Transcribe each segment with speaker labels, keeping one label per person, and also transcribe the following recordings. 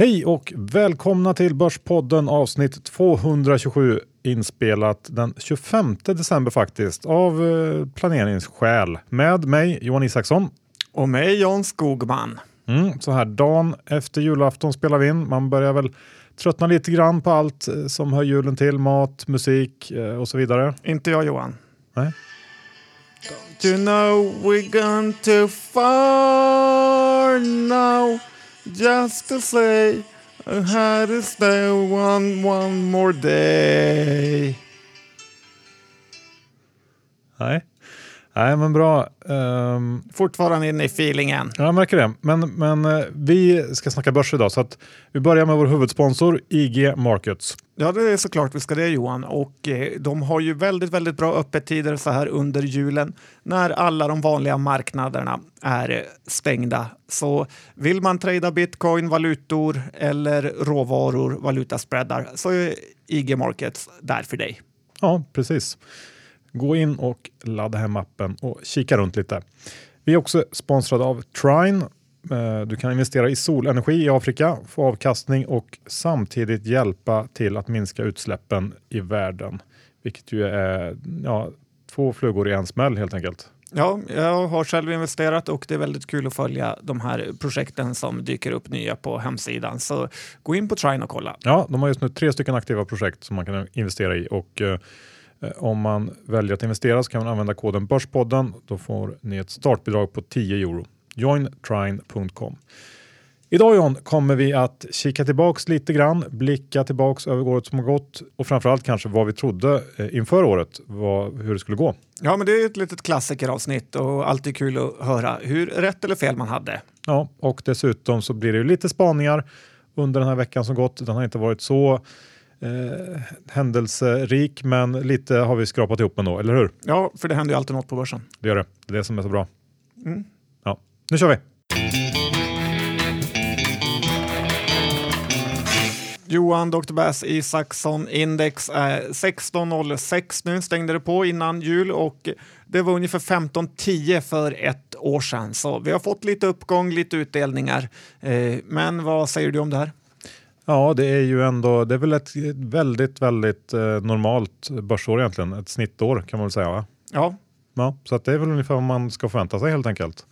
Speaker 1: Hej och välkomna till Börspodden avsnitt 227 inspelat den 25 december faktiskt av eh, planeringsskäl med mig Johan Isaksson.
Speaker 2: Och mig Jan Skogman.
Speaker 1: Mm, så här dagen efter julafton spelar vi in. Man börjar väl tröttna lite grann på allt eh, som hör julen till. Mat, musik eh, och så vidare.
Speaker 2: Inte jag Johan.
Speaker 1: Nej.
Speaker 2: Don't you know we're gone too far now just to say I had to stay one, one more day.
Speaker 1: Nej. Nej, men bra. Um,
Speaker 2: Fortfarande inne i feelingen.
Speaker 1: jag märker det. Men, men eh, vi ska snacka börs idag så att vi börjar med vår huvudsponsor IG Markets.
Speaker 2: Ja, det är såklart vi ska det Johan. Och eh, de har ju väldigt, väldigt bra öppettider så här under julen när alla de vanliga marknaderna är eh, stängda. Så vill man trada bitcoin, valutor eller råvaror, valutaspreadar så är IG Markets där för dig.
Speaker 1: Ja, precis. Gå in och ladda hem appen och kika runt lite. Vi är också sponsrade av Trine. Eh, Du kan investera i solenergi i Afrika, få avkastning och samtidigt hjälpa till att minska utsläppen i världen. Vilket ju är ja, två flugor i en smäll helt enkelt.
Speaker 2: Ja, jag har själv investerat och det är väldigt kul att följa de här projekten som dyker upp nya på hemsidan. Så gå in på Trine och kolla.
Speaker 1: Ja, de har just nu tre stycken aktiva projekt som man kan investera i och eh, om man väljer att investera så kan man använda koden Börspodden. Då får ni ett startbidrag på 10 euro. Jointrine.com. Idag John kommer vi att kika tillbaks lite grann, blicka tillbaks över året som har gått och framförallt kanske vad vi trodde eh, inför året, vad, hur det skulle gå.
Speaker 2: Ja, men det är ett litet klassikeravsnitt och alltid kul att höra hur rätt eller fel man hade.
Speaker 1: Ja, och dessutom så blir det ju lite spaningar under den här veckan som gått. Den har inte varit så eh, händelserik, men lite har vi skrapat ihop ändå, eller hur?
Speaker 2: Ja, för det händer ju alltid något på börsen.
Speaker 1: Det gör det. Det är det som är så bra.
Speaker 2: Mm.
Speaker 1: Ja, nu kör vi!
Speaker 2: Johan Dr. Bass Isaksson index är 16,06 nu, stängde det på innan jul och det var ungefär 15,10 för ett år sedan. Så vi har fått lite uppgång, lite utdelningar. Eh, men vad säger du om det här?
Speaker 1: Ja, det är ju ändå, det är väl ett väldigt, väldigt eh, normalt börsår egentligen. Ett snittår kan man väl säga. Va?
Speaker 2: Ja,
Speaker 1: Ja, så att det är väl ungefär vad man ska förvänta sig helt enkelt.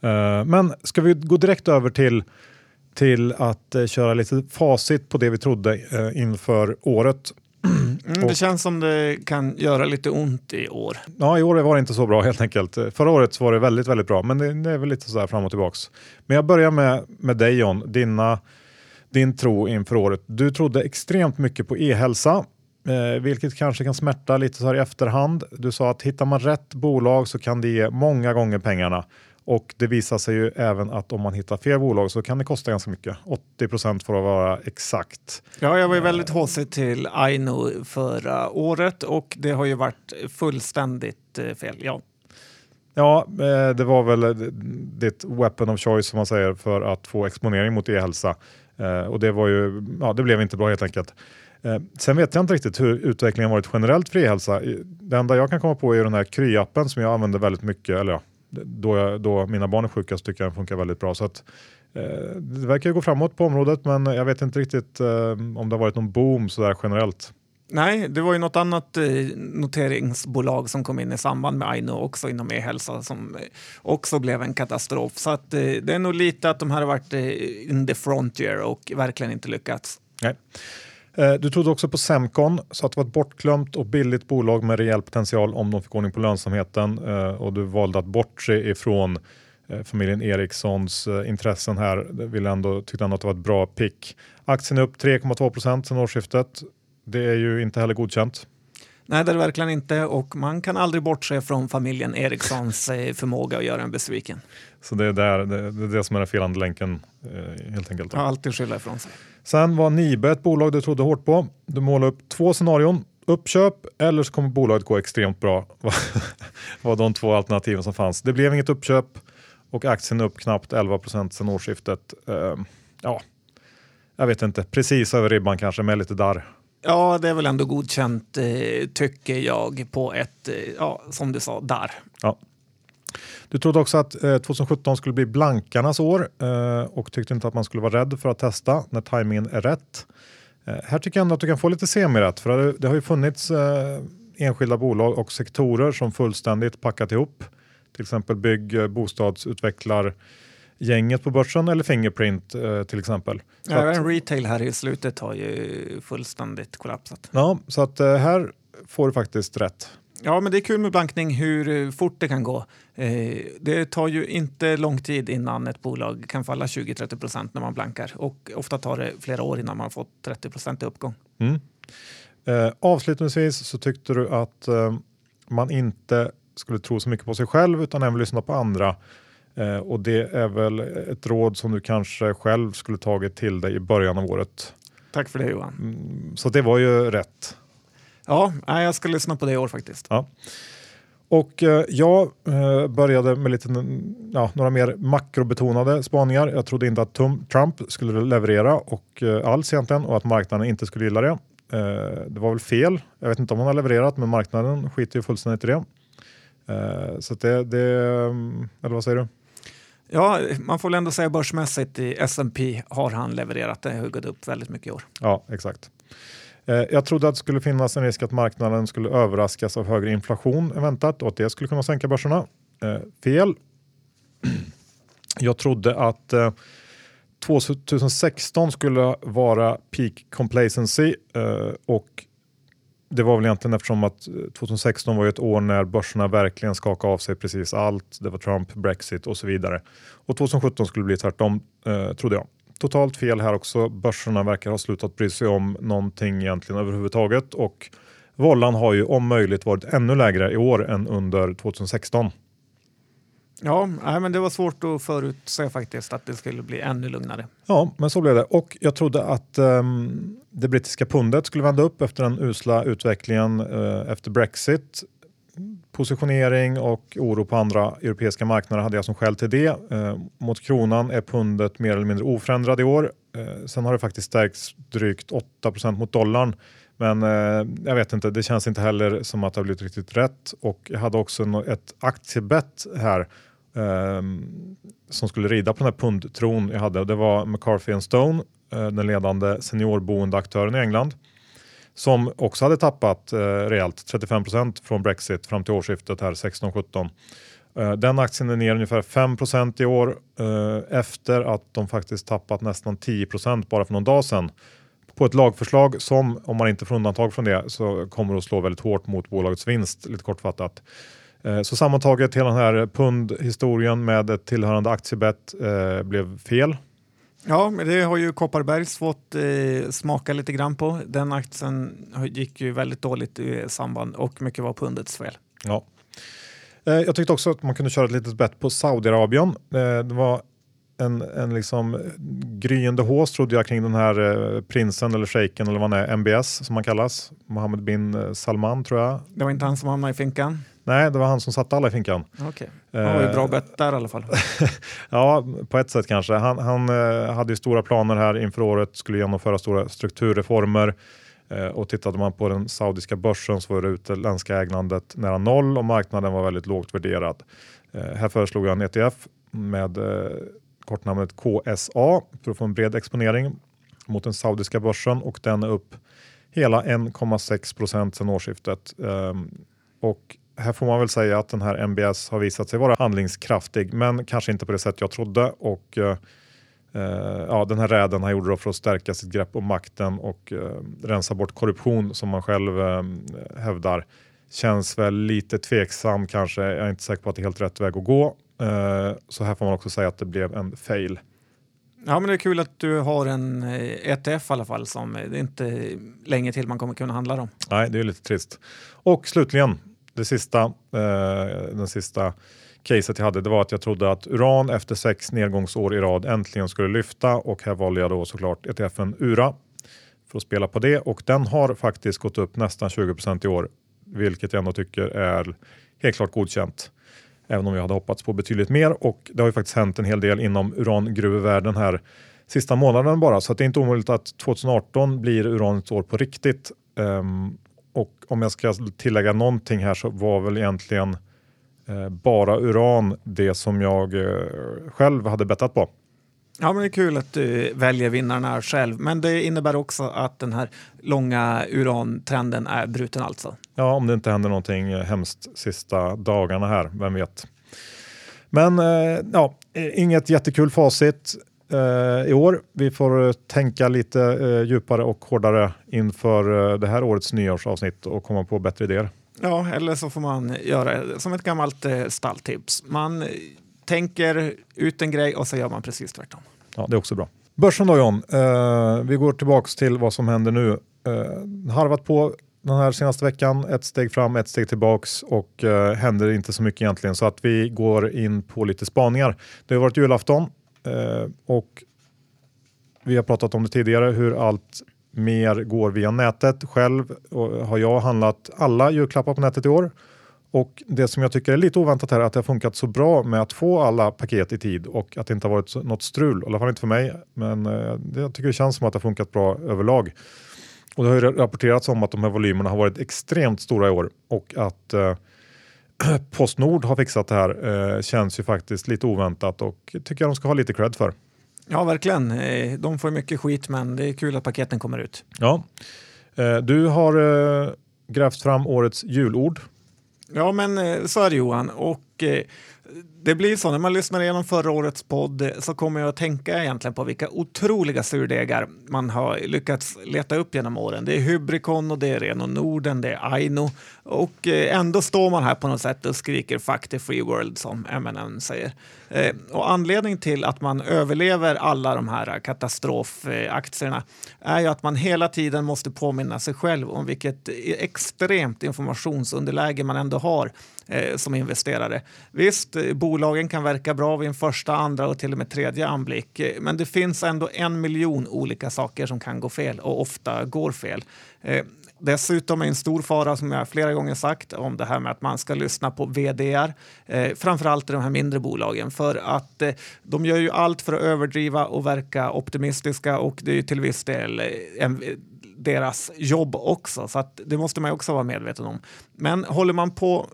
Speaker 1: Eh, men ska vi gå direkt över till, till att eh, köra lite facit på det vi trodde eh, inför året.
Speaker 2: mm, det känns som det kan göra lite ont i år.
Speaker 1: Ja, i år var det inte så bra helt enkelt. Förra året så var det väldigt, väldigt bra, men det, det är väl lite så här fram och tillbaks. Men jag börjar med, med dig John, dina, din tro inför året. Du trodde extremt mycket på e-hälsa, eh, vilket kanske kan smärta lite så här i efterhand. Du sa att hittar man rätt bolag så kan det ge många gånger pengarna. Och det visar sig ju även att om man hittar fel bolag så kan det kosta ganska mycket. 80 procent för att vara exakt.
Speaker 2: Ja, jag var ju väldigt håsig till Aino förra året och det har ju varit fullständigt eh, fel. Ja,
Speaker 1: Ja, eh, det var väl ditt weapon of choice som man säger för att få exponering mot e-hälsa. Eh, Och det, var ju, ja, det blev inte bra helt enkelt. Eh, Sen vet jag inte riktigt hur utvecklingen varit generellt för e-hälsa. Det enda jag kan komma på är den här Kry-appen som jag använder väldigt mycket. Eller ja, då, jag, då mina barn är sjuka så tycker jag den funkar väldigt bra. Så att, eh, det verkar ju gå framåt på området men jag vet inte riktigt eh, om det har varit någon boom sådär generellt.
Speaker 2: Nej, det var ju något annat eh, noteringsbolag som kom in i samband med Aino också inom e-hälsa som eh, också blev en katastrof. Så att, eh, det är nog lite att de här har varit in the frontier och verkligen inte lyckats.
Speaker 1: Nej. Du trodde också på Semcon, så att det var ett bortglömt och billigt bolag med rejäl potential om de fick ordning på lönsamheten och du valde att bortse ifrån familjen Ericssons intressen här. Vill ändå, tyckte ändå att det var ett bra pick. Aktien är upp 3,2 procent sedan årsskiftet. Det är ju inte heller godkänt.
Speaker 2: Nej, det är det verkligen inte och man kan aldrig bortse från familjen Ericssons eh, förmåga att göra en besviken.
Speaker 1: Så det är, där, det, är det som är den felande länken eh, helt enkelt.
Speaker 2: Har alltid skylla ifrån sig.
Speaker 1: Sen var Nibe ett bolag du trodde hårt på. Du målade upp två scenarion. Uppköp eller så kommer bolaget gå extremt bra. var de två alternativen som fanns. Det blev inget uppköp och aktien är upp knappt 11 procent sedan årsskiftet. Ehm, ja, jag vet inte, precis över ribban kanske med lite darr.
Speaker 2: Ja, det är väl ändå godkänt, eh, tycker jag, på ett, eh, ja, som du sa, där.
Speaker 1: Ja. Du trodde också att eh, 2017 skulle bli blankarnas år och tyckte inte att man skulle vara rädd för att testa när tajmingen är rätt. Här tycker jag ändå att du kan få lite semirätt för det, har ju funnits enskilda bolag och sektorer som fullständigt packat ihop. Till exempel bygg, eh, bostadsutvecklar gänget på börsen eller Fingerprint eh, till exempel.
Speaker 2: Så Även att, retail här i slutet har ju fullständigt kollapsat.
Speaker 1: Ja, så att eh, här får du faktiskt rätt.
Speaker 2: Ja, men det är kul med blankning hur eh, fort det kan gå. Eh, det tar ju inte lång tid innan ett bolag kan falla 20-30 procent när man blankar och ofta tar det flera år innan man fått 30 procent i uppgång.
Speaker 1: Mm. Eh, avslutningsvis så tyckte du att eh, man inte skulle tro så mycket på sig själv utan även lyssna på andra. Eh, och det är väl ett råd som du kanske själv skulle tagit till dig i början av året.
Speaker 2: Tack för det Johan.
Speaker 1: Mm, så det var ju rätt.
Speaker 2: Ja, jag ska lyssna på det i år faktiskt.
Speaker 1: Ja. Och eh, jag eh, började med lite, ja, några mer makrobetonade spaningar. Jag trodde inte att Trump skulle leverera och, eh, alls egentligen och att marknaden inte skulle gilla det. Det var väl fel. Jag vet inte om han har levererat men marknaden skiter ju fullständigt i det. Så det, det, eller vad säger du?
Speaker 2: Ja, man får väl ändå säga börsmässigt i S&P har han levererat. Det har gått upp väldigt mycket i år.
Speaker 1: Ja, exakt. Eh, jag trodde att det skulle finnas en risk att marknaden skulle överraskas av högre inflation än väntat och att det skulle kunna sänka börserna. Eh, fel. Jag trodde att eh, 2016 skulle vara peak complacency eh, och det var väl egentligen eftersom att eh, 2016 var ett år när börserna verkligen skakade av sig precis allt. Det var Trump, Brexit och så vidare. Och 2017 skulle bli tvärtom, eh, trodde jag. Totalt fel här också. Börserna verkar ha slutat bry sig om någonting egentligen överhuvudtaget och vållan har ju om möjligt varit ännu lägre i år än under 2016.
Speaker 2: Ja, nej, men det var svårt att förutse faktiskt att det skulle bli ännu lugnare.
Speaker 1: Ja, men så blev det. Och jag trodde att um, det brittiska pundet skulle vända upp efter den usla utvecklingen uh, efter Brexit. Positionering och oro på andra europeiska marknader hade jag som skäl till det. Uh, mot kronan är pundet mer eller mindre oförändrad i år. Uh, sen har det faktiskt stärkts drygt 8% mot dollarn. Men eh, jag vet inte, det känns inte heller som att det har blivit riktigt rätt. Och jag hade också ett aktiebett här eh, som skulle rida på den här pundtron jag hade. Det var McCarthy Stone, eh, den ledande seniorboendeaktören i England som också hade tappat eh, rejält, 35 procent från Brexit fram till årsskiftet här 16-17. Eh, den aktien är ner ungefär 5 procent i år eh, efter att de faktiskt tappat nästan 10 procent bara för någon dag sedan på ett lagförslag som, om man inte får undantag från det, så kommer att slå väldigt hårt mot bolagets vinst, lite kortfattat. Eh, så sammantaget hela den här pundhistorien med ett tillhörande aktiebett eh, blev fel.
Speaker 2: Ja, men det har ju Kopparbergs fått eh, smaka lite grann på. Den aktien gick ju väldigt dåligt i samband och mycket var pundets fel.
Speaker 1: Ja. Eh, jag tyckte också att man kunde köra ett litet bett på Saudiarabien. Eh, det var en, en liksom gryende hås trodde jag kring den här eh, prinsen eller shejken eller vad han är, MBS som han kallas. Mohammed bin eh, Salman tror jag.
Speaker 2: Det var inte han som hamnade i finkan?
Speaker 1: Nej, det var han som satte alla i finkan.
Speaker 2: Okej, okay. han var ju bra bett där i alla fall.
Speaker 1: ja, på ett sätt kanske. Han, han eh, hade ju stora planer här inför året, skulle genomföra stora strukturreformer. Eh, och tittade man på den saudiska börsen så var det utländska ägandet nära noll och marknaden var väldigt lågt värderad. Eh, här föreslog jag en ETF med eh, kortnamnet KSA för att få en bred exponering mot den saudiska börsen och den är upp hela 1,6 procent sedan årsskiftet. Ehm, och här får man väl säga att den här MBS har visat sig vara handlingskraftig, men kanske inte på det sätt jag trodde. Och uh, ja, den här räden han gjorde för att stärka sitt grepp om makten och uh, rensa bort korruption som man själv uh, hävdar känns väl lite tveksam kanske. Jag är inte säker på att det är helt rätt väg att gå. Eh, så här får man också säga att det blev en fail.
Speaker 2: Ja, men det är kul att du har en ETF eh, e i alla fall som det är inte länge till man kommer kunna handla dem.
Speaker 1: Nej, det är lite trist. Och slutligen, det sista, eh, den sista caset jag hade, det var att jag trodde att uran efter sex nedgångsår i rad äntligen skulle lyfta och här valde jag då såklart ETFen URA för att spela på det och den har faktiskt gått upp nästan 20% i år, vilket jag ändå tycker är helt klart godkänt. Även om jag hade hoppats på betydligt mer och det har ju faktiskt hänt en hel del inom urangruvvärlden här sista månaden bara så det är inte omöjligt att 2018 blir uranets år på riktigt. Um, och om jag ska tillägga någonting här så var väl egentligen eh, bara uran det som jag eh, själv hade bettat på.
Speaker 2: Ja, men det är kul att du väljer vinnarna själv, men det innebär också att den här långa urantrenden är bruten alltså.
Speaker 1: Ja, om det inte händer någonting hemskt sista dagarna här, vem vet. Men eh, ja, inget jättekul facit eh, i år. Vi får tänka lite eh, djupare och hårdare inför eh, det här årets nyårsavsnitt och komma på bättre idéer.
Speaker 2: Ja, eller så får man göra som ett gammalt eh, stalltips. Man tänker ut en grej och så gör man precis tvärtom.
Speaker 1: Ja, det är också bra. Börsen då John, eh, vi går tillbaks till vad som händer nu. Eh, harvat på den här senaste veckan, ett steg fram, ett steg tillbaks och eh, händer inte så mycket egentligen så att vi går in på lite spaningar. Det har varit julafton eh, och vi har pratat om det tidigare hur allt mer går via nätet. Själv har jag handlat alla julklappar på nätet i år och det som jag tycker är lite oväntat här är att det har funkat så bra med att få alla paket i tid och att det inte har varit något strul. I alla fall inte för mig, men eh, det, jag tycker det känns som att det har funkat bra överlag. Och det har ju rapporterats om att de här volymerna har varit extremt stora i år och att eh, Postnord har fixat det här eh, känns ju faktiskt lite oväntat och tycker jag de ska ha lite cred för.
Speaker 2: Ja, verkligen. Eh, de får mycket skit, men det är kul att paketen kommer ut.
Speaker 1: Ja, eh, du har grävt fram årets julord
Speaker 2: Ja, men eh, så är det Johan. Och eh, det blir så när man lyssnar igenom förra årets podd eh, så kommer jag att tänka egentligen på vilka otroliga surdegar man har lyckats leta upp genom åren. Det är Hybrikon och det är Reno Norden, det är Aino och eh, ändå står man här på något sätt och skriker fuck the free world som MNM säger. Eh, och anledningen till att man överlever alla de här katastrofaktierna är ju att man hela tiden måste påminna sig själv om vilket extremt informationsunderläge man ändå har eh, som investerare. Visst, eh, bolagen kan verka bra vid en första, andra och till och med tredje anblick, men det finns ändå en miljon olika saker som kan gå fel och ofta går fel. Dessutom är en stor fara, som jag flera gånger sagt, om det här med att man ska lyssna på vdr, eh, framförallt i de här mindre bolagen, för att eh, de gör ju allt för att överdriva och verka optimistiska och det är ju till viss del eh, en, eh, deras jobb också, så att det måste man också vara medveten om. Men håller man på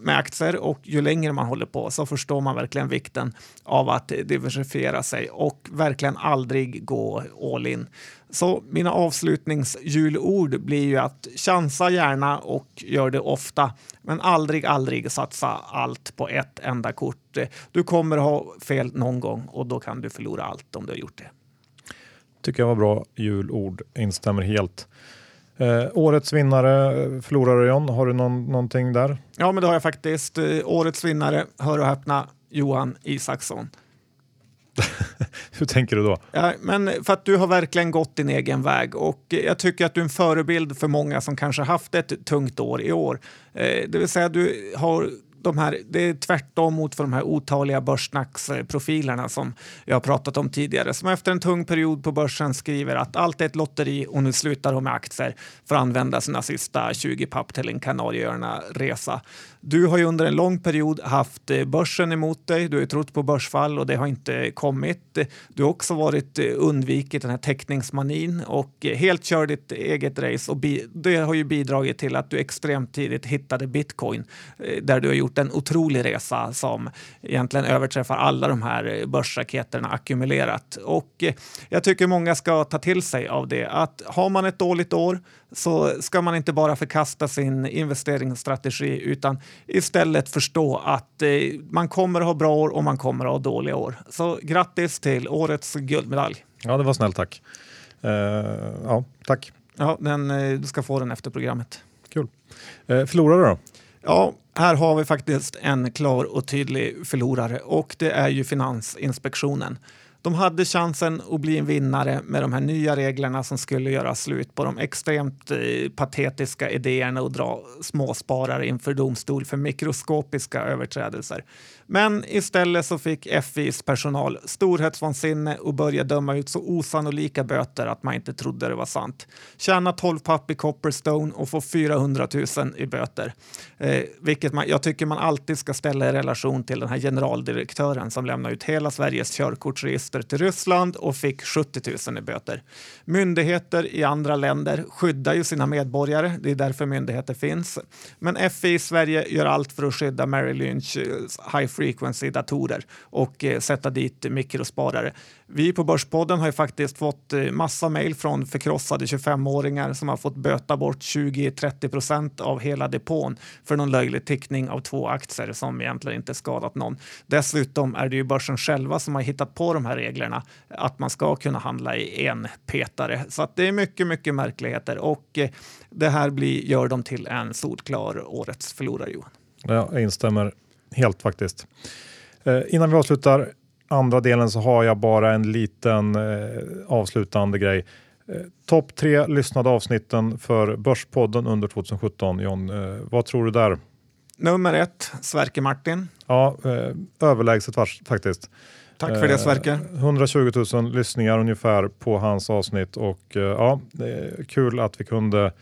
Speaker 2: med aktier och ju längre man håller på så förstår man verkligen vikten av att diversifiera sig och verkligen aldrig gå all in. Så mina avslutningsjulord blir ju att chansa gärna och gör det ofta, men aldrig, aldrig satsa allt på ett enda kort. Du kommer ha fel någon gång och då kan du förlora allt om du har gjort det.
Speaker 1: Tycker jag var bra julord, instämmer helt. Eh, årets vinnare, eh, förlorare John, har du någon, någonting där?
Speaker 2: Ja, men det har jag faktiskt. Eh, årets vinnare, hör och häpna, Johan Isaksson.
Speaker 1: Hur tänker du då?
Speaker 2: Ja, men för att du har verkligen gått din egen väg och jag tycker att du är en förebild för många som kanske haft ett tungt år i år. Eh, det vill säga du har de här, det är tvärtom mot för de här otaliga börssnacksprofilerna som jag har pratat om tidigare, som efter en tung period på börsen skriver att allt är ett lotteri och nu slutar de med aktier för att använda sina sista 20 papp till en Kanarieöarna-resa. Du har ju under en lång period haft eh, börsen emot dig. Du har trott på börsfall och det har inte kommit. Du har också varit eh, undvikit den här teckningsmanin och eh, helt kört ditt eget race och det har ju bidragit till att du extremt tidigt hittade bitcoin där du har gjort en otrolig resa som egentligen överträffar alla de här börsraketerna ackumulerat. Och jag tycker många ska ta till sig av det att har man ett dåligt år så ska man inte bara förkasta sin investeringsstrategi utan istället förstå att eh, man kommer att ha bra år och man kommer att ha dåliga år. Så grattis till årets guldmedalj.
Speaker 1: Ja, det var snällt tack. Uh, ja, tack.
Speaker 2: Ja, den, eh, du ska få den efter programmet.
Speaker 1: Kul. Uh, förlorare då?
Speaker 2: Ja, här har vi faktiskt en klar och tydlig förlorare och det är ju Finansinspektionen. De hade chansen att bli en vinnare med de här nya reglerna som skulle göra slut på de extremt eh, patetiska idéerna och dra småsparare inför domstol för mikroskopiska överträdelser. Men istället så fick FIs personal storhetsvansinne och började döma ut så osannolika böter att man inte trodde det var sant. Tjäna 12 papp i Copperstone och få 400 000 i böter. Eh, vilket man, jag tycker man alltid ska ställa i relation till den här generaldirektören som lämnar ut hela Sveriges körkortsregister till Ryssland och fick 70 000 i böter. Myndigheter i andra länder skyddar ju sina medborgare, det är därför myndigheter finns. Men FI i Sverige gör allt för att skydda Mary Lynch high frequency-datorer och eh, sätta dit mikrosparare. Vi på Börspodden har ju faktiskt fått eh, massa mejl från förkrossade 25-åringar som har fått böta bort 20-30 procent av hela depån för någon löjlig tickning av två aktier som egentligen inte skadat någon. Dessutom är det ju börsen själva som har hittat på de här reglerna att man ska kunna handla i en petare. Så att det är mycket, mycket märkligheter och eh, det här blir, gör dem till en solklar årets förlorare, Johan.
Speaker 1: Jag instämmer helt faktiskt. Eh, innan vi avslutar andra delen så har jag bara en liten eh, avslutande grej. Eh, Topp tre lyssnade avsnitten för Börspodden under 2017. John, eh, vad tror du där?
Speaker 2: Nummer ett, Sverker Martin.
Speaker 1: Ja, eh, överlägset faktiskt.
Speaker 2: Tack för det Sverker.
Speaker 1: 120 000 lyssningar ungefär på hans avsnitt och eh, ja, det är kul att vi kunde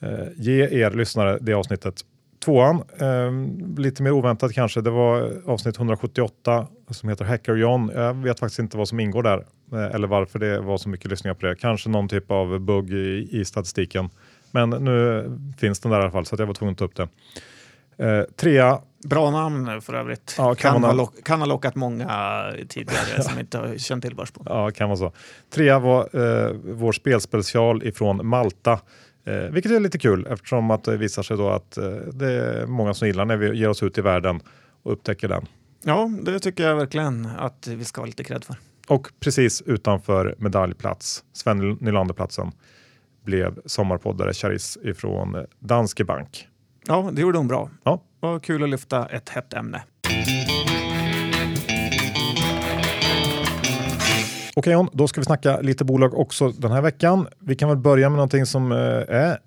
Speaker 1: eh, ge er lyssnare det avsnittet. Tvåan, eh, lite mer oväntat kanske, det var avsnitt 178 som heter Hacker John. Jag vet faktiskt inte vad som ingår där eh, eller varför det var så mycket lyssningar på det. Kanske någon typ av bugg i, i statistiken. Men nu finns den där i alla fall så jag var tvungen att ta upp det. Eh, trea.
Speaker 2: Bra namn för övrigt. Ja, kan, kan, ha lock, kan ha lockat många tidigare som inte har känt till Börsboden.
Speaker 1: Ja, kan vara så. Trea var eh, vår spelspecial ifrån Malta. Eh, vilket är lite kul eftersom att det visar sig då att eh, det är många som gillar när vi ger oss ut i världen och upptäcker den.
Speaker 2: Ja, det tycker jag verkligen att vi ska ha lite cred för.
Speaker 1: Och precis utanför medaljplats, Sven Nylanderplatsen, blev sommarpoddare Charis ifrån Danske Bank.
Speaker 2: Ja, det gjorde hon bra.
Speaker 1: Ja.
Speaker 2: Och kul att lyfta ett hett ämne.
Speaker 1: Okej John, då ska vi snacka lite bolag också den här veckan. Vi kan väl börja med någonting som eh, är,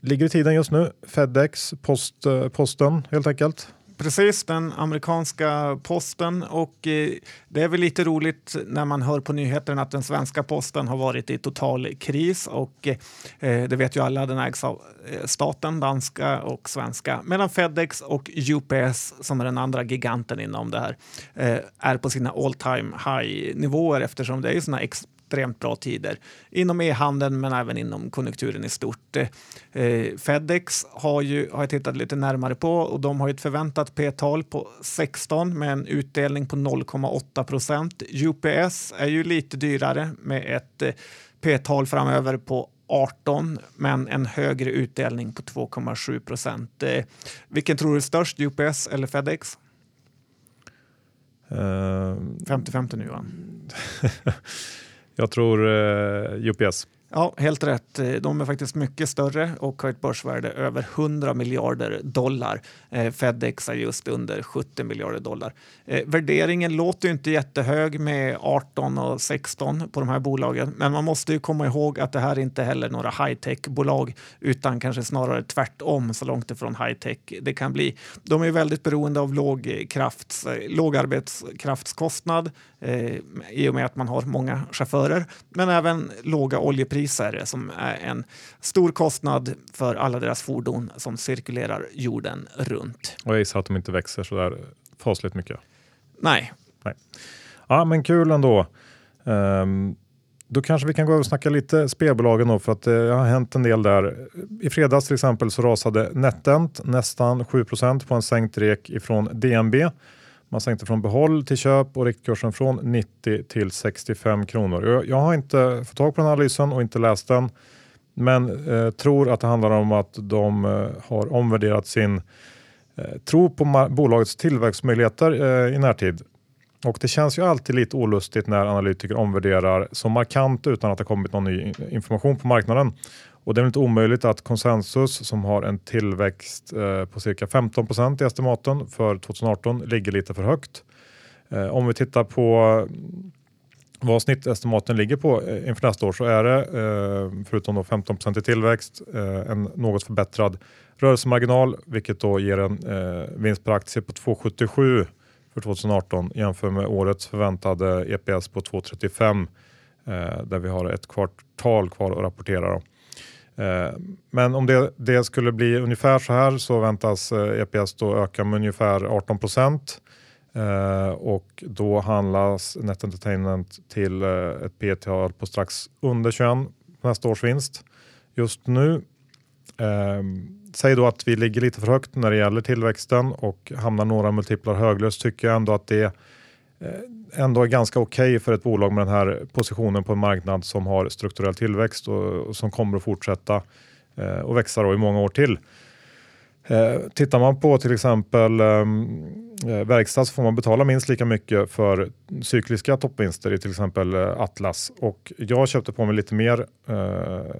Speaker 1: ligger i tiden just nu. Fedex, post, eh, posten helt enkelt.
Speaker 2: Precis, den amerikanska posten. Och eh, det är väl lite roligt när man hör på nyheterna att den svenska posten har varit i total kris. Och eh, det vet ju alla, den ägs av eh, staten, danska och svenska, medan Fedex och UPS som är den andra giganten inom det här eh, är på sina all time high nivåer eftersom det är sådana extremt bra tider inom e-handeln men även inom konjunkturen i stort. Eh, Fedex har, ju, har jag tittat lite närmare på och de har ett förväntat P-tal på 16 med en utdelning på 0,8 procent. UPS är ju lite dyrare med ett eh, P-tal framöver på 18 men en högre utdelning på 2,7 procent. Eh, vilken tror du är störst, UPS eller Fedex? 50-50 uh, nu va?
Speaker 1: Jag tror eh, UPS.
Speaker 2: Ja, helt rätt. Eh, de är faktiskt mycket större och har ett börsvärde över 100 miljarder dollar. Eh, Fedex är just under 70 miljarder dollar. Eh, värderingen låter inte jättehög med 18 och 16 på de här bolagen, men man måste ju komma ihåg att det här inte heller några high-tech-bolag utan kanske snarare tvärtom så långt ifrån high-tech det kan bli. De är väldigt beroende av låg, krafts, eh, låg arbetskraftskostnad eh, i och med att man har många chaufförer, men även låga oljepriser som är en stor kostnad för alla deras fordon som cirkulerar jorden runt.
Speaker 1: Och jag gissar att de inte växer så där fasligt mycket.
Speaker 2: Nej.
Speaker 1: Nej. Ja, men kul ändå. Um, då kanske vi kan gå över och snacka lite spelbolagen då för att det har hänt en del där. I fredags till exempel så rasade NetEnt nästan 7% på en sänkt rek ifrån DNB. Man sänkte från behåll till köp och riktkursen från 90 till 65 kronor. Jag, har inte fått tag på den analysen och inte läst den. Men eh, tror att det handlar om att de eh, har omvärderat sin eh, tro på bolagets tillväxtmöjligheter eh, i närtid. Och det känns ju alltid lite olustigt när analytiker omvärderar så markant utan att det kommit någon ny information på marknaden. Och det är inte omöjligt att konsensus som har en tillväxt eh, på cirka 15% i estimaten för 2018 ligger lite för högt. Eh, om vi tittar på mm, vad snittestimaten ligger på eh, inför nästa år så är det, eh, förutom då 15% i tillväxt, eh, en något förbättrad rörelsemarginal vilket då ger en vinst per aktie på 2,77 för 2018 jämfört med årets förväntade EPS på 2,35 där vi har ett kvartal kvar att rapportera. Då. Eh, men om det, det, skulle bli ungefär så här så väntas eh, EPS då öka med ungefär 18 procent eh, och då handlas Net Entertainment till ett P tal på strax under 21 nästa års vinst just nu. Säg då att vi ligger lite för högt när det gäller tillväxten och hamnar några multiplar höglöst tycker jag ändå att det Eh, ändå är ganska okej okay för ett bolag med den här positionen på en marknad som har strukturell tillväxt och, och som kommer att fortsätta eh, och växa då i många år till. Eh, tittar man på till exempel ehm, eh, verkstad så får man betala minst lika mycket för cykliska toppvinster i till exempel eh, Atlas. Och jag köpte på mig lite mer eh,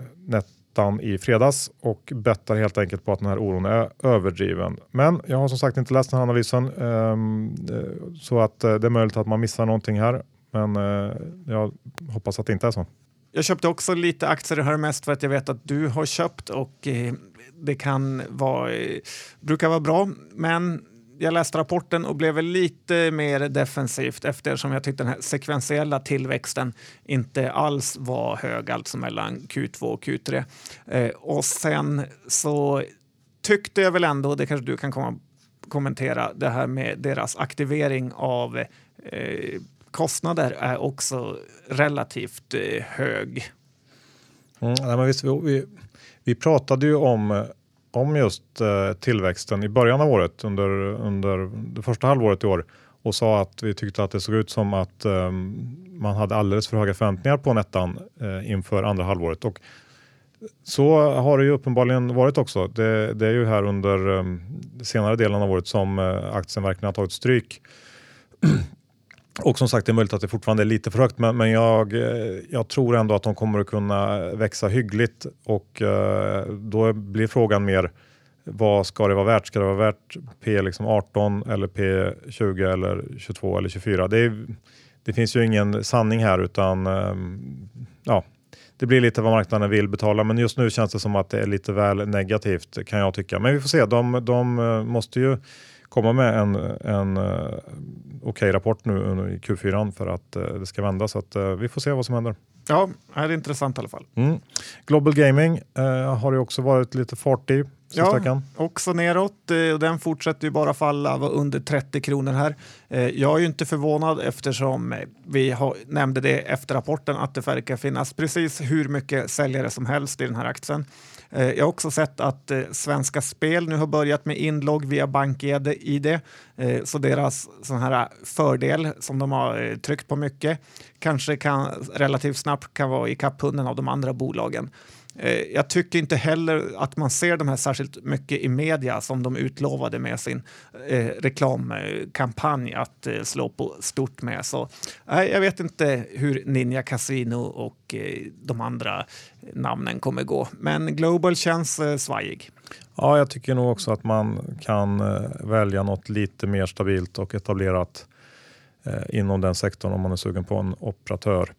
Speaker 1: nettan i fredags och bettar helt enkelt på att den här oron är överdriven. Men jag har som sagt inte läst den här analysen ehm, eh, så att eh, det är möjligt att man missar någonting här. Men eh, jag hoppas att det inte är så.
Speaker 2: Jag köpte också lite aktier här mest för att jag vet att du har köpt och det kan vara, brukar vara bra. Men jag läste rapporten och blev lite mer defensivt eftersom jag tyckte den här sekventiella tillväxten inte alls var hög, alltså mellan Q2 och Q3. Eh, och sen så tyckte jag väl ändå, det kanske du kan komma, kommentera, det här med deras aktivering av eh, kostnader är också relativt eh, hög.
Speaker 1: Mm, nej, men visst, vi, vi pratade ju om, eh, om just eh, tillväxten i början av året under, under det första halvåret i år och sa att vi tyckte att det såg ut som att eh, man hade alldeles för höga förväntningar på nettan eh, inför andra halvåret. Och så har det ju uppenbarligen varit också. Det, det är ju här under eh, senare delen av året som eh, aktien verkligen har tagit stryk. Och som sagt, det är möjligt att det fortfarande är lite för högt, men, men jag, eh, jag tror ändå att de kommer att kunna växa hyggligt och eh, då blir frågan mer vad ska det vara värt? Ska det vara värt P liksom 18 eller P20 eller 22 eller 24? Det, är, det finns ju ingen sanning här utan eh, ja, det blir lite vad marknaden vill betala, men just nu känns det som att det är lite väl negativt kan jag tycka. Men vi får se, de, de eh, måste ju komma med en, en uh, okej okay rapport nu i Q4 för att uh, det ska vända. Så att, uh, vi får se vad som händer.
Speaker 2: Ja, det är intressant i alla fall.
Speaker 1: Mm. Global Gaming har det också varit lite fart i. Ja, veckan.
Speaker 2: också neråt. och Den fortsätter ju bara falla, var under 30 kronor här. Jag är ju inte förvånad eftersom vi har, nämnde det efter rapporten att det verkar finnas precis hur mycket säljare som helst i den här aktien. Eh, jag har också sett att eh, Svenska Spel nu har börjat med inlogg via BankID. Eh, så deras sån här fördel som de har tryckt på mycket kanske kan relativt snabbt kan vara i kapphunden av de andra bolagen. Eh, jag tycker inte heller att man ser de här särskilt mycket i media som de utlovade med sin eh, reklamkampanj att eh, slå på stort med. Så jag vet inte hur Ninja Casino och eh, de andra namnen kommer gå. Men Global känns eh, svajig.
Speaker 1: Ja, jag tycker nog också att man kan eh, välja något lite mer stabilt och etablerat eh, inom den sektorn om man är sugen på en operatör.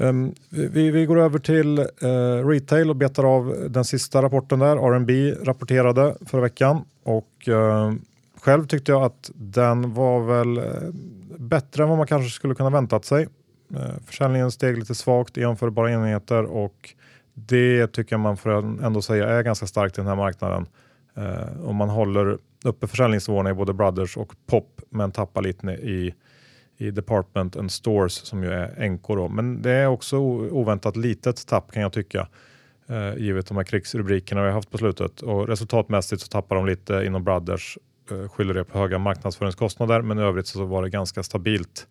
Speaker 1: Um, vi, vi, går över till uh, retail och betar av den sista rapporten där. R&B rapporterade förra veckan och uh, själv tyckte jag att den var väl uh, bättre än vad man kanske skulle kunna väntat sig. Uh, försäljningen steg lite svagt i jämförbara enheter och det tycker jag man får ändå säga är ganska starkt i den här marknaden. Uh, om man håller uppe försäljningsnivåerna i både Brothers och Pop men tappar lite i i Department and Stores som ju är NK. Då. Men det är också oväntat litet tapp kan jag tycka eh, givet de här krigsrubrikerna vi har haft på slutet. Och resultatmässigt så tappar de lite inom Brothers, eh, skyller det på höga marknadsföringskostnader men i övrigt så var det ganska stabilt.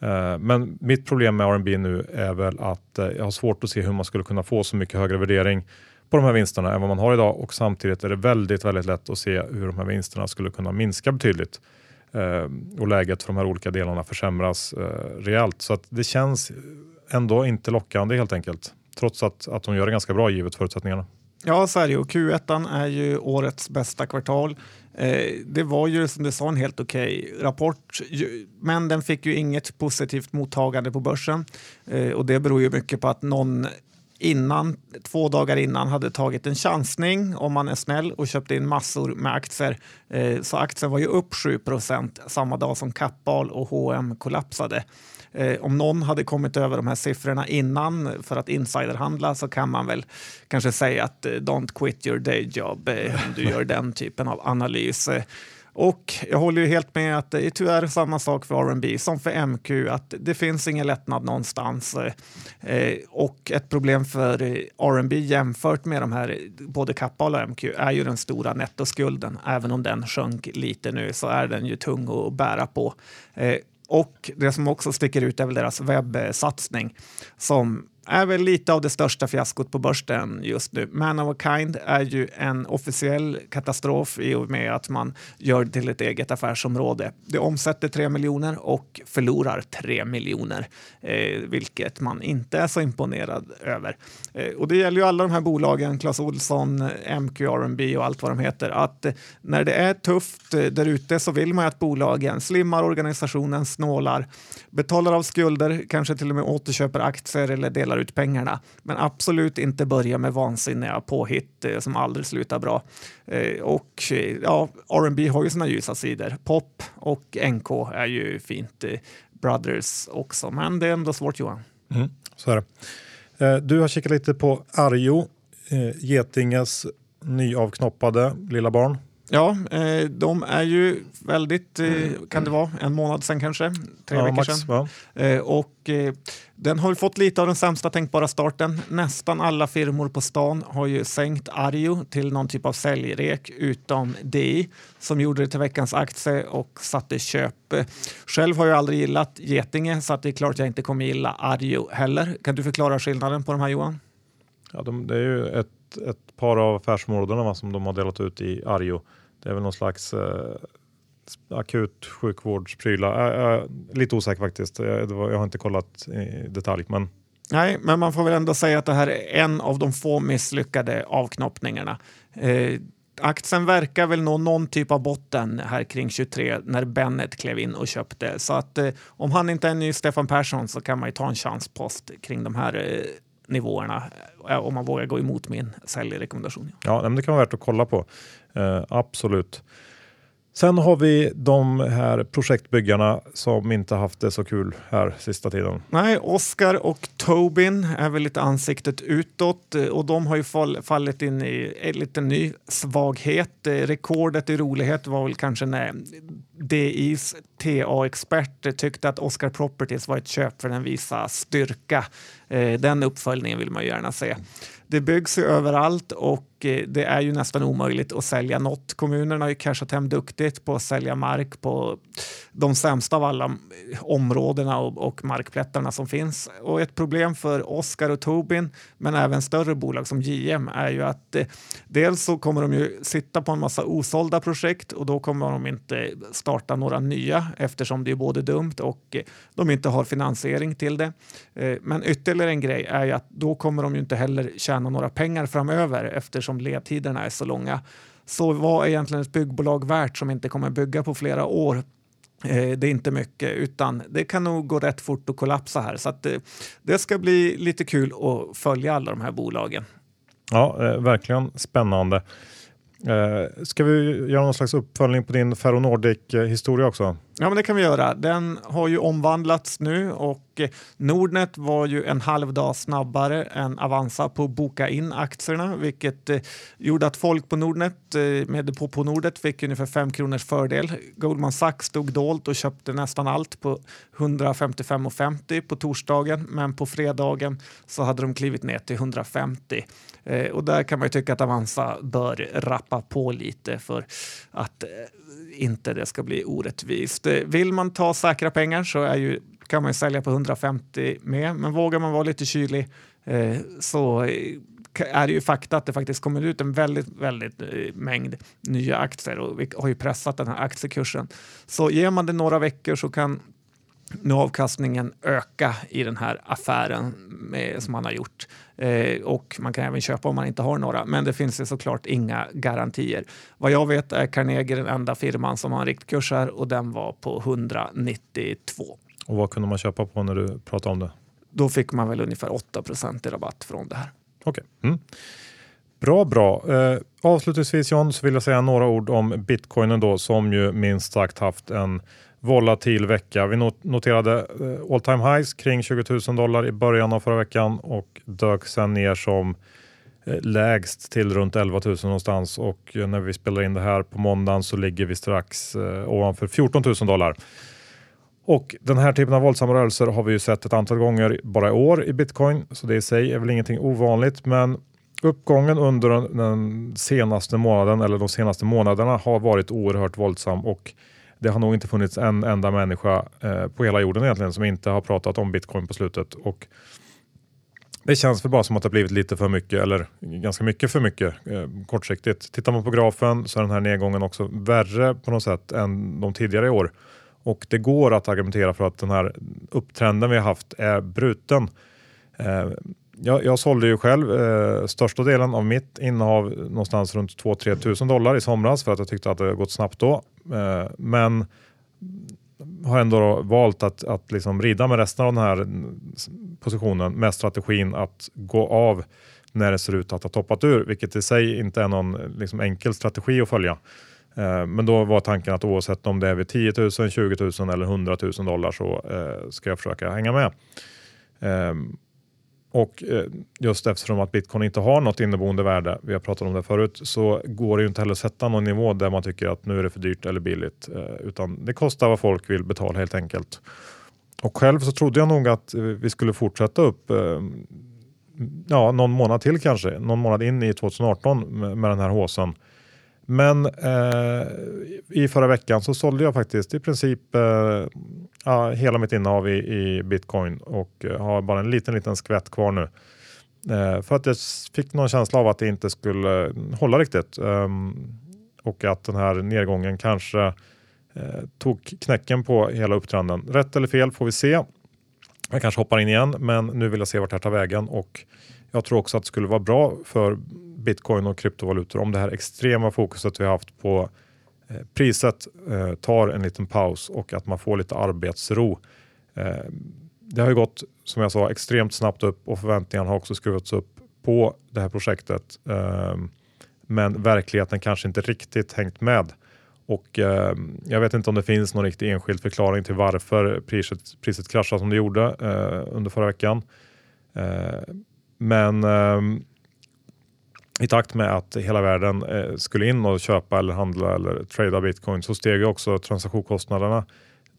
Speaker 1: Eh, men mitt problem med R&B nu är väl att eh, jag har svårt att se hur man skulle kunna få så mycket högre värdering på de här vinsterna än vad man har idag och samtidigt är det väldigt, väldigt lätt att se hur de här vinsterna skulle kunna minska betydligt Eh, och läget för de här olika delarna försämras eh, rejält. Så att det känns ändå inte lockande helt enkelt. Trots att, att de gör det ganska bra givet förutsättningarna.
Speaker 2: Ja, så är det ju. Q1 är ju årets bästa kvartal. Eh, det var ju som du sa en helt okej okay rapport, men den fick ju inget positivt mottagande på börsen eh, och det beror ju mycket på att någon innan, två dagar innan hade tagit en chansning om man är snäll och köpte in massor med aktier. Eh, så aktien var ju upp 7% samma dag som Kappahl och H&M kollapsade. Eh, om någon hade kommit över de här siffrorna innan för att insiderhandla så kan man väl kanske säga att eh, don't quit your day job eh, om du gör den typen av analys. Eh, och jag håller ju helt med att det är tyvärr samma sak för R&B som för MQ, att det finns ingen lättnad någonstans. Eh, och ett problem för R&B jämfört med de här både Kappahl och MQ är ju den stora nettoskulden. Även om den sjönk lite nu så är den ju tung att bära på. Eh, och det som också sticker ut är väl deras webbsatsning som är väl lite av det största fiaskot på börsen just nu. Man of a Kind är ju en officiell katastrof i och med att man gör det till ett eget affärsområde. Det omsätter 3 miljoner och förlorar 3 miljoner, eh, vilket man inte är så imponerad över. Eh, och det gäller ju alla de här bolagen, Clas Ohlson, MQ, R&B och allt vad de heter, att eh, när det är tufft eh, där ute så vill man ju att bolagen slimmar organisationen, snålar, betalar av skulder, kanske till och med återköper aktier eller delar ut pengarna. Men absolut inte börja med vansinniga påhitt eh, som aldrig slutar bra. Eh, och eh, ja, R&B har ju sina ljusa sidor. Pop och NK är ju fint. Eh, Brothers också, men det är ändå svårt Johan.
Speaker 1: Mm, så är det. Eh, du har kikat lite på Arjo, eh, Getinges nyavknoppade lilla barn.
Speaker 2: Ja, eh, de är ju väldigt, eh, kan det vara, en månad sen kanske? Tre
Speaker 1: Ja,
Speaker 2: veckor
Speaker 1: max,
Speaker 2: sedan.
Speaker 1: va?
Speaker 2: Eh, och eh, den har ju fått lite av den sämsta tänkbara starten. Nästan alla firmor på stan har ju sänkt Arjo till någon typ av säljrek utom DI som gjorde det till veckans aktie och satte köp. Själv har jag aldrig gillat Getinge så att det är klart jag inte kommer gilla Arjo heller. Kan du förklara skillnaden på de här Johan?
Speaker 1: Ja, de, det är ju ett, ett par av affärsområdena va, som de har delat ut i Arjo. Det är väl någon slags eh, akut sjukvårdsprylar. Jag är lite osäker faktiskt. Jag, det var, jag har inte kollat i detalj. Men
Speaker 2: Nej, men man får väl ändå säga att det här är en av de få misslyckade avknoppningarna. Eh, aktien verkar väl nå någon typ av botten här kring 23 när Bennet klev in och köpte. Så att eh, om han inte är en ny Stefan Persson så kan man ju ta en chanspost kring de här eh, nivåerna om man vågar gå emot min säljrekommendation.
Speaker 1: ja, men det kan vara värt att kolla på. Eh, absolut. Sen har vi de här projektbyggarna som inte haft det så kul här sista tiden.
Speaker 2: Nej, Oscar och Tobin är väl lite ansiktet utåt eh, och de har ju fall, fallit in i en liten ny svaghet. Eh, Rekordet i rolighet var väl kanske när DIs TA-experter tyckte att Oscar Properties var ett köp för den visa styrka. Eh, den uppföljningen vill man ju gärna se. Det byggs ju överallt och eh, det är ju nästan omöjligt att sälja något. Kommunerna har ju cashat hem duktigt på att sälja mark på de sämsta av alla eh, områdena och, markplättarna som finns. Och ett problem för Oscar och Tobin, men även större bolag som JM, är ju att dels så kommer de ju sitta på en massa osålda projekt och då kommer de inte starta några nya eftersom det är både dumt och eh, de inte har finansiering till det. Eh, men ytterligare en grej är ju att då kommer de ju inte heller tjäna några pengar framöver eftersom ledtiderna är så långa. Så vad är egentligen ett byggbolag värt som inte kommer bygga på flera år? Eh, det är inte mycket, utan det kan nog gå rätt fort att kollapsa här. Så att det ska bli lite kul att följa alla de här bolagen.
Speaker 1: Ja, verkligen spännande. Ska vi göra någon slags uppföljning på din Ferronordic-historia också?
Speaker 2: Ja, men det kan vi göra. Den har ju omvandlats nu och eh, Nordnet var ju en halv dag snabbare än Avanza på att boka in aktierna, vilket eh, gjorde att folk på Nordnet eh, med depå på Nordnet fick ungefär 5 kronors fördel. Goldman Sachs stod dolt och köpte nästan allt på 155,50 på torsdagen, men på fredagen så hade de klivit ner till 150. Eh, och där kan man ju tycka att Avanza bör rappa på lite för att eh, inte det ska bli orättvist. Eh, vill man ta säkra pengar så är ju, kan man ju sälja på 150 med, men vågar man vara lite kylig eh, så eh, är det ju fakta att det faktiskt kommer ut en väldigt, väldigt eh, mängd nya aktier och vi har ju pressat den här aktiekursen. Så ger man det några veckor så kan nu avkastningen öka i den här affären med, som man har gjort. Eh, och man kan även köpa om man inte har några, men det finns ju såklart inga garantier. Vad jag vet är Carnegie den enda firman som har en riktkurs här och den var på 192.
Speaker 1: Och vad kunde man köpa på när du pratade om det?
Speaker 2: Då fick man väl ungefär 8 i rabatt från det här.
Speaker 1: Okej. Mm. Bra, bra. Eh, avslutningsvis John så vill jag säga några ord om bitcoinen då som ju minst sagt haft en volatil vecka. Vi noterade eh, all time highs kring 20 000 dollar i början av förra veckan och dök sen ner som eh, lägst till runt 11 000 någonstans och eh, när vi spelar in det här på måndagen så ligger vi strax ovanför 14 000 dollar. Och den här typen av våldsamma rörelser har vi ju sett ett antal gånger bara i år i bitcoin, så det i sig är väl ingenting ovanligt. Men uppgången under den senaste månaden eller de senaste månaderna har varit oerhört våldsam och det har nog inte funnits en enda människa eh, på hela jorden egentligen som inte har pratat om bitcoin på slutet. Och det känns väl bara som att det blivit lite för mycket eller ganska mycket för mycket eh, kortsiktigt. Tittar man på grafen så är den här nedgången också värre på något sätt än de tidigare år. Och det går att argumentera för att den här upptrenden vi har haft är bruten. Eh, jag, jag sålde ju själv eh, största delen av mitt innehav någonstans runt 2-3 tusen dollar i somras för att jag tyckte att det gått snabbt då. Eh, men har ändå valt att, att liksom rida med resten av den här mm, positionen med strategin att gå av när det ser ut att ha toppat ur, vilket i sig inte är någon liksom, enkel strategi att följa. Eh, men då var tanken att oavsett om det är vid 10 000, 20 000 eller 100 000 dollar så eh, ska jag försöka hänga med. Ehm, och eh, just eftersom att bitcoin inte har något inneboende värde, vi har pratat om det förut, så går det ju inte heller att sätta någon nivå där man tycker att nu är det för dyrt eller billigt. Eh, utan det kostar vad folk vill betala helt enkelt. Och själv så trodde jag nog att vi skulle fortsätta upp eh, ja, någon månad till kanske, någon månad in i 2018 med, med den här håsen. Men eh, i förra veckan så sålde jag faktiskt i princip eh, ja, hela mitt innehav i, i bitcoin och eh, har bara en liten, liten skvätt kvar nu. Eh, för att jag fick någon känsla av att det inte skulle mm, hålla riktigt ehm, och att den här nedgången kanske eh, tog knäcken på hela upptrenden. Rätt eller fel får vi se. Jag kanske hoppar in igen, men nu vill jag se vart det här tar vägen och jag tror också att det skulle vara bra för bitcoin och kryptovalutor om det här extrema fokuset vi har haft på eh, priset eh, tar en liten paus och att man får lite arbetsro. Eh, det har ju gått, som jag sa, extremt snabbt upp och förväntningarna har också skruvats upp på det här projektet. Eh, men verkligheten kanske inte riktigt hängt med. Och ehm, jag vet inte om det finns någon riktig enskild förklaring till varför priset, priset kraschade som det gjorde eh, under förra veckan. Eh, men ehm, i takt med att hela världen eh, skulle in och köpa eller handla eller trada bitcoin så steg också transaktionskostnaderna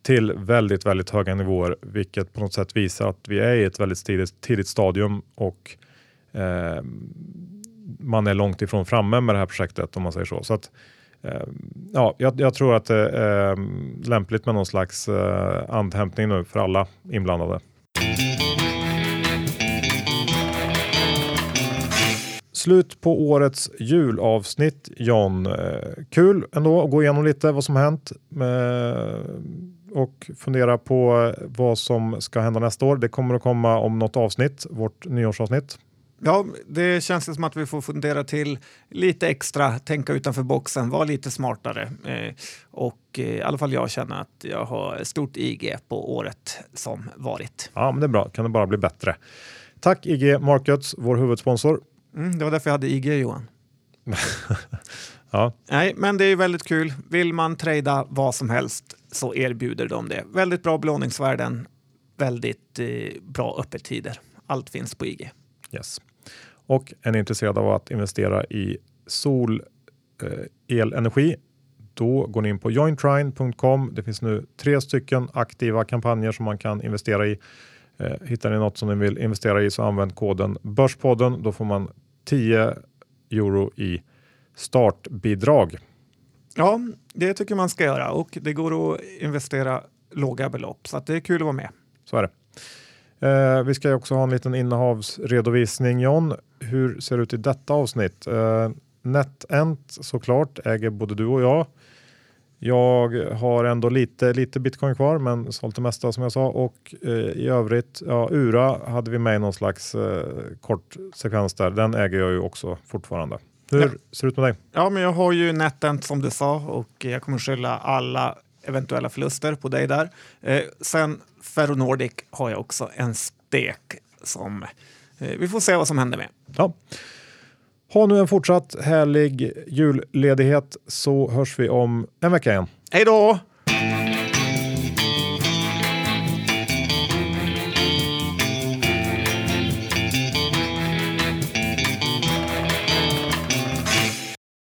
Speaker 1: till väldigt, väldigt höga nivåer, vilket på något sätt visar att vi är i ett väldigt tidigt, tidigt stadium och eh, man är långt ifrån framme med det här projektet om man säger så. så att, eh, ja, jag, jag, tror att det är lämpligt med någon slags eh, andhämtning nu för alla inblandade. Slut på årets julavsnitt John. Eh, kul ändå att gå igenom lite vad som hänt eh, och fundera på vad som ska hända nästa år. Det kommer att komma om något avsnitt, vårt nyårsavsnitt.
Speaker 2: Ja, det känns som att vi får fundera till lite extra, tänka utanför boxen, vara lite smartare. Eh, och i alla fall jag känner att jag har stort IG på året som varit.
Speaker 1: Ja, men det är bra. Kan det bara bli bättre. Tack IG Markets, vår huvudsponsor.
Speaker 2: Mm, det var därför jag hade IG Johan.
Speaker 1: ja.
Speaker 2: Nej, men det är väldigt kul. Vill man trada vad som helst så erbjuder de det. Väldigt bra belåningsvärden, väldigt eh, bra öppettider. Allt finns på IG.
Speaker 1: Yes. Och är ni intresserade av att investera i solelenergi? Eh, då går ni in på jointrine.com. Det finns nu tre stycken aktiva kampanjer som man kan investera i. Eh, hittar ni något som ni vill investera i så använd koden Börspodden. Då får man 10 euro i startbidrag.
Speaker 2: Ja, det tycker man ska göra och det går att investera låga belopp så att det är kul att vara med.
Speaker 1: Så är det. Eh, vi ska också ha en liten innehavsredovisning John. Hur ser det ut i detta avsnitt? Eh, NetEnt såklart äger både du och jag. Jag har ändå lite, lite bitcoin kvar, men sålt det mesta som jag sa och eh, i övrigt, ja, Ura hade vi med i någon slags eh, kort sekvens där. Den äger jag ju också fortfarande. Hur ja. ser det ut med dig?
Speaker 2: Ja, men jag har ju NetEnt som du sa och jag kommer skylla alla eventuella förluster på dig där. Eh, sen Ferronordic har jag också en stek som eh, vi får se vad som händer med.
Speaker 1: Ja. Ha nu en fortsatt härlig julledighet så hörs vi om en vecka igen.
Speaker 2: Hej då!